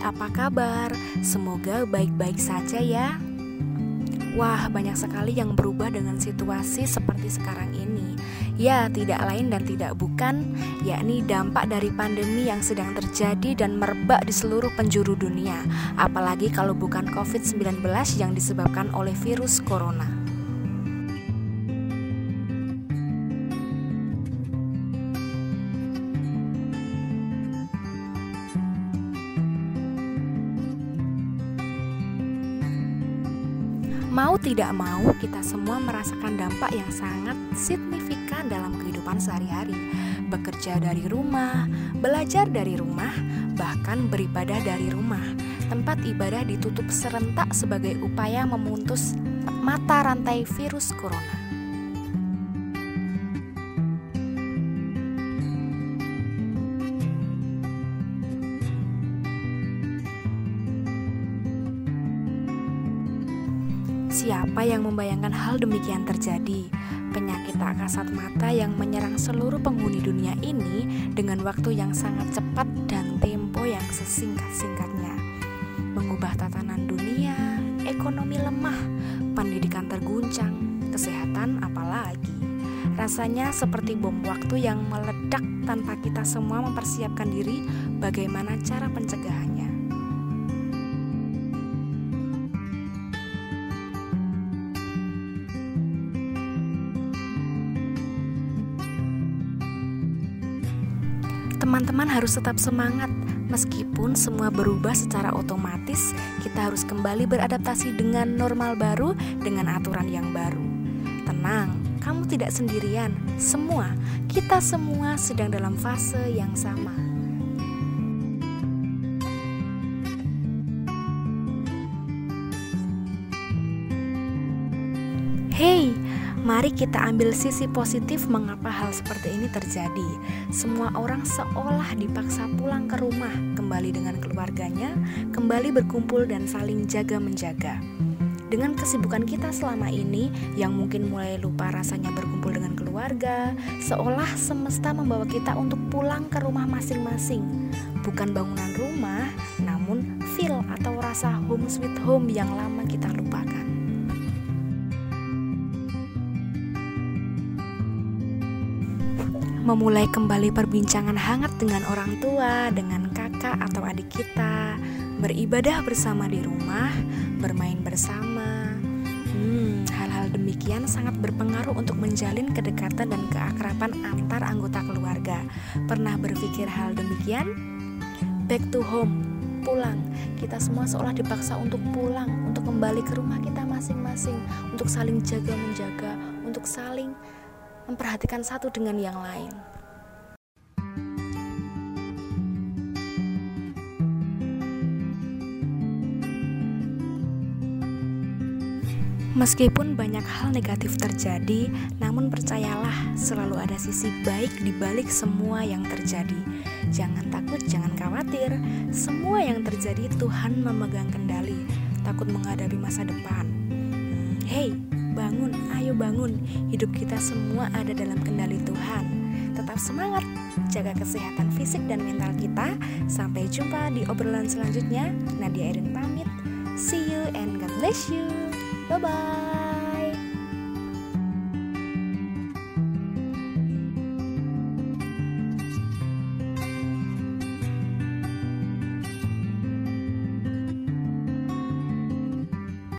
Apa kabar? Semoga baik-baik saja ya. Wah, banyak sekali yang berubah dengan situasi seperti sekarang ini. Ya, tidak lain dan tidak bukan, yakni dampak dari pandemi yang sedang terjadi dan merebak di seluruh penjuru dunia, apalagi kalau bukan COVID-19 yang disebabkan oleh virus corona. Mau tidak mau, kita semua merasakan dampak yang sangat signifikan dalam kehidupan sehari-hari. Bekerja dari rumah, belajar dari rumah, bahkan beribadah dari rumah. Tempat ibadah ditutup serentak sebagai upaya memutus mata rantai virus corona. Siapa yang membayangkan hal demikian terjadi? Penyakit tak kasat mata yang menyerang seluruh penghuni dunia ini dengan waktu yang sangat cepat dan tempo yang sesingkat-singkatnya. Mengubah tatanan dunia, ekonomi lemah, pendidikan terguncang, kesehatan apalagi. Rasanya seperti bom waktu yang meledak tanpa kita semua mempersiapkan diri bagaimana cara pencegahannya. Teman-teman harus tetap semangat, meskipun semua berubah secara otomatis. Kita harus kembali beradaptasi dengan normal baru, dengan aturan yang baru. Tenang, kamu tidak sendirian. Semua, kita semua sedang dalam fase yang sama. Hey, Mari kita ambil sisi positif mengapa hal seperti ini terjadi. Semua orang seolah dipaksa pulang ke rumah, kembali dengan keluarganya, kembali berkumpul dan saling jaga-menjaga. Dengan kesibukan kita selama ini yang mungkin mulai lupa rasanya berkumpul dengan keluarga, seolah semesta membawa kita untuk pulang ke rumah masing-masing. Bukan bangunan rumah, namun feel atau rasa home sweet home yang lama kita lupakan. Memulai kembali perbincangan hangat dengan orang tua, dengan kakak atau adik kita, beribadah bersama di rumah, bermain bersama. Hmm, hal-hal demikian sangat berpengaruh untuk menjalin kedekatan dan keakraban antar anggota keluarga. Pernah berpikir hal demikian? Back to home, pulang. Kita semua seolah dipaksa untuk pulang, untuk kembali ke rumah kita masing-masing, untuk saling jaga-menjaga, untuk saling memperhatikan satu dengan yang lain. Meskipun banyak hal negatif terjadi, namun percayalah selalu ada sisi baik di balik semua yang terjadi. Jangan takut, jangan khawatir. Semua yang terjadi Tuhan memegang kendali. Takut menghadapi masa depan. Hey, bangun, ayo bangun. Hidup kita semua ada dalam kendali Tuhan. Tetap semangat, jaga kesehatan fisik dan mental kita. Sampai jumpa di obrolan selanjutnya. Nadia Erin pamit. See you and God bless you. Bye bye.